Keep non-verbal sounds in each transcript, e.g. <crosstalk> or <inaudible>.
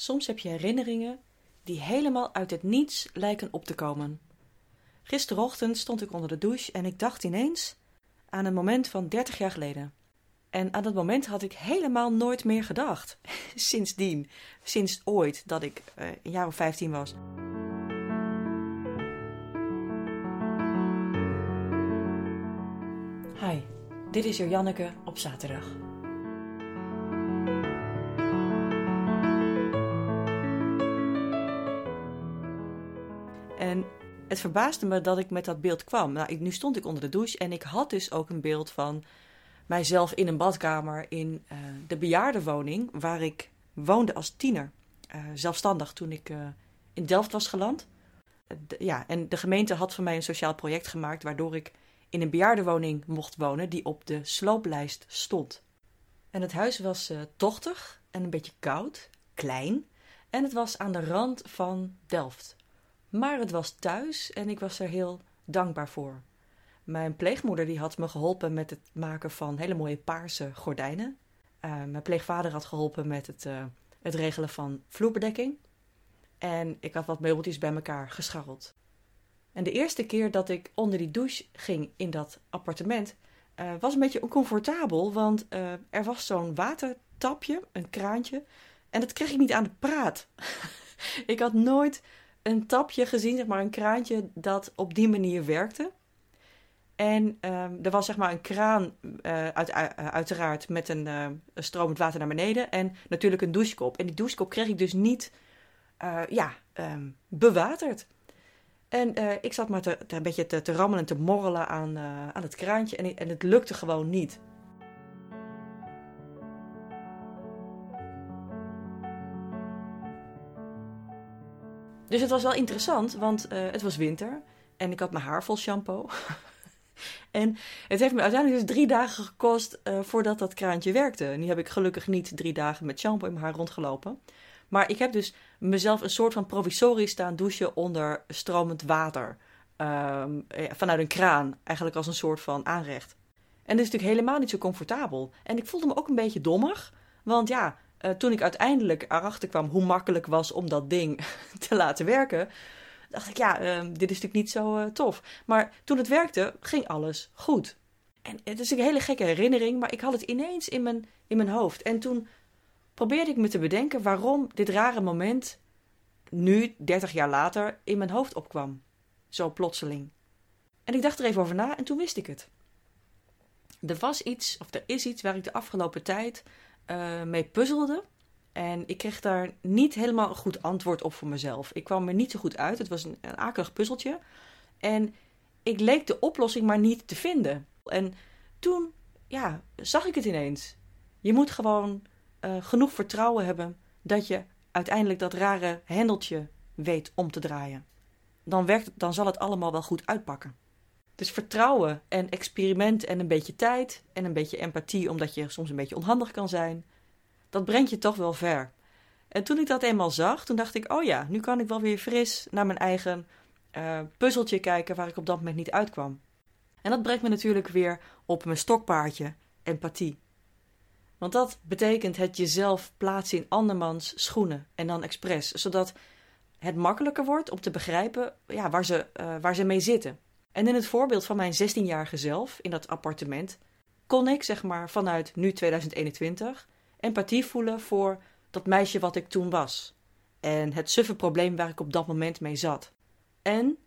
Soms heb je herinneringen die helemaal uit het niets lijken op te komen. Gisterochtend stond ik onder de douche en ik dacht ineens aan een moment van 30 jaar geleden. En aan dat moment had ik helemaal nooit meer gedacht. <laughs> Sindsdien, sinds ooit dat ik uh, een jaar of 15 was. Hi, dit is Janneke op zaterdag. En het verbaasde me dat ik met dat beeld kwam. Nou, nu stond ik onder de douche en ik had dus ook een beeld van mijzelf in een badkamer in uh, de bejaardenwoning waar ik woonde als tiener. Uh, zelfstandig toen ik uh, in Delft was geland. ja, en de gemeente had voor mij een sociaal project gemaakt waardoor ik in een bejaardenwoning mocht wonen die op de slooplijst stond. En het huis was tochtig en een beetje koud, klein. En het was aan de rand van Delft. Maar het was thuis en ik was er heel dankbaar voor. Mijn pleegmoeder die had me geholpen met het maken van hele mooie paarse gordijnen. Uh, mijn pleegvader had geholpen met het, uh, het regelen van vloerbedekking. En ik had wat meubeltjes bij elkaar gescharreld. En de eerste keer dat ik onder die douche ging in dat appartement, uh, was een beetje oncomfortabel, want er was zo'n watertapje, een kraantje, en dat kreeg ik niet aan de praat. <laughs> ik had nooit een tapje gezien, zeg maar een kraantje dat op die manier werkte. En um, er was zeg maar een kraan, uh, uit, uh, uiteraard, met een, uh, stromend water naar beneden. En natuurlijk een douchekop. En die douchekop kreeg ik dus niet ja, um, bewaterd. En ik zat maar te, te, een beetje te, te rammelen en te morrelen aan, aan het kraantje. En, en het lukte gewoon niet. Dus het was wel interessant, want het was winter. En ik had mijn haar vol shampoo. <laughs> En het heeft me uiteindelijk dus drie dagen gekost uh, voordat dat kraantje werkte. Nu heb ik gelukkig niet drie dagen met shampoo in mijn haar rondgelopen. Maar ik heb dus mezelf een soort van provisorisch staan douchen onder stromend water. Um, vanuit een kraan, eigenlijk als een soort van aanrecht. En dat is natuurlijk helemaal niet zo comfortabel. En ik voelde me ook een beetje dommig. Want ja, uh, toen ik uiteindelijk erachter kwam hoe makkelijk was om dat ding <laughs> te laten werken, dacht ik, ja, uh, dit is natuurlijk niet zo uh, tof. Maar toen het werkte, ging alles goed. En het is een hele gekke herinnering, maar ik had het ineens in mijn, in mijn hoofd. En toen probeerde ik me te bedenken waarom dit rare moment nu, 30 jaar later, in mijn hoofd opkwam. Zo plotseling. En ik dacht er even over na en toen wist ik het. Er was iets, of er is iets waar ik de afgelopen tijd uh, mee puzzelde. En ik kreeg daar niet helemaal een goed antwoord op voor mezelf. Ik kwam er niet zo goed uit. Het was een, een akelig puzzeltje. En ik leek de oplossing maar niet te vinden. En toen, ja, zag ik het ineens. Je moet gewoon uh, genoeg vertrouwen hebben dat je uiteindelijk dat rare hendeltje weet om te draaien. Dan, werkt, dan zal het allemaal wel goed uitpakken. Dus vertrouwen en experiment en een beetje tijd en een beetje empathie, omdat je soms een beetje onhandig kan zijn dat brengt je toch wel ver. En toen ik dat eenmaal zag, toen dacht ik: oh ja, nu kan ik wel weer fris naar mijn eigen uh, puzzeltje kijken waar ik op dat moment niet uitkwam. En dat brengt me natuurlijk weer op mijn stokpaardje, empathie. Want dat betekent het jezelf plaatsen in andermans schoenen en dan expres, zodat het makkelijker wordt om te begrijpen ja, waar, ze, uh, waar ze mee zitten. En in het voorbeeld van mijn 16-jarige zelf in dat appartement kon ik, zeg maar, vanuit nu 2021 empathie voelen voor dat meisje wat ik toen was. En het suffe probleem waar ik op dat moment mee zat. En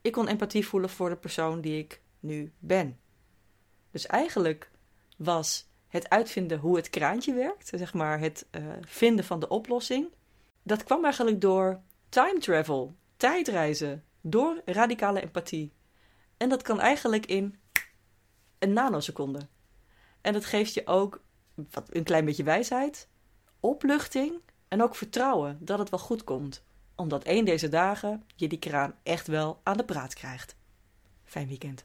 ik kon empathie voelen voor de persoon die ik nu ben. Dus eigenlijk was het uitvinden hoe het kraantje werkt, zeg maar het uh, vinden van de oplossing, dat kwam eigenlijk door time travel, tijdreizen, door radicale empathie. En dat kan eigenlijk in een nanoseconde. En dat geeft je ook wat, een klein beetje wijsheid, opluchting en ook vertrouwen dat het wel goed komt. Omdat één deze dagen je die kraan echt wel aan de praat krijgt. Fijn weekend.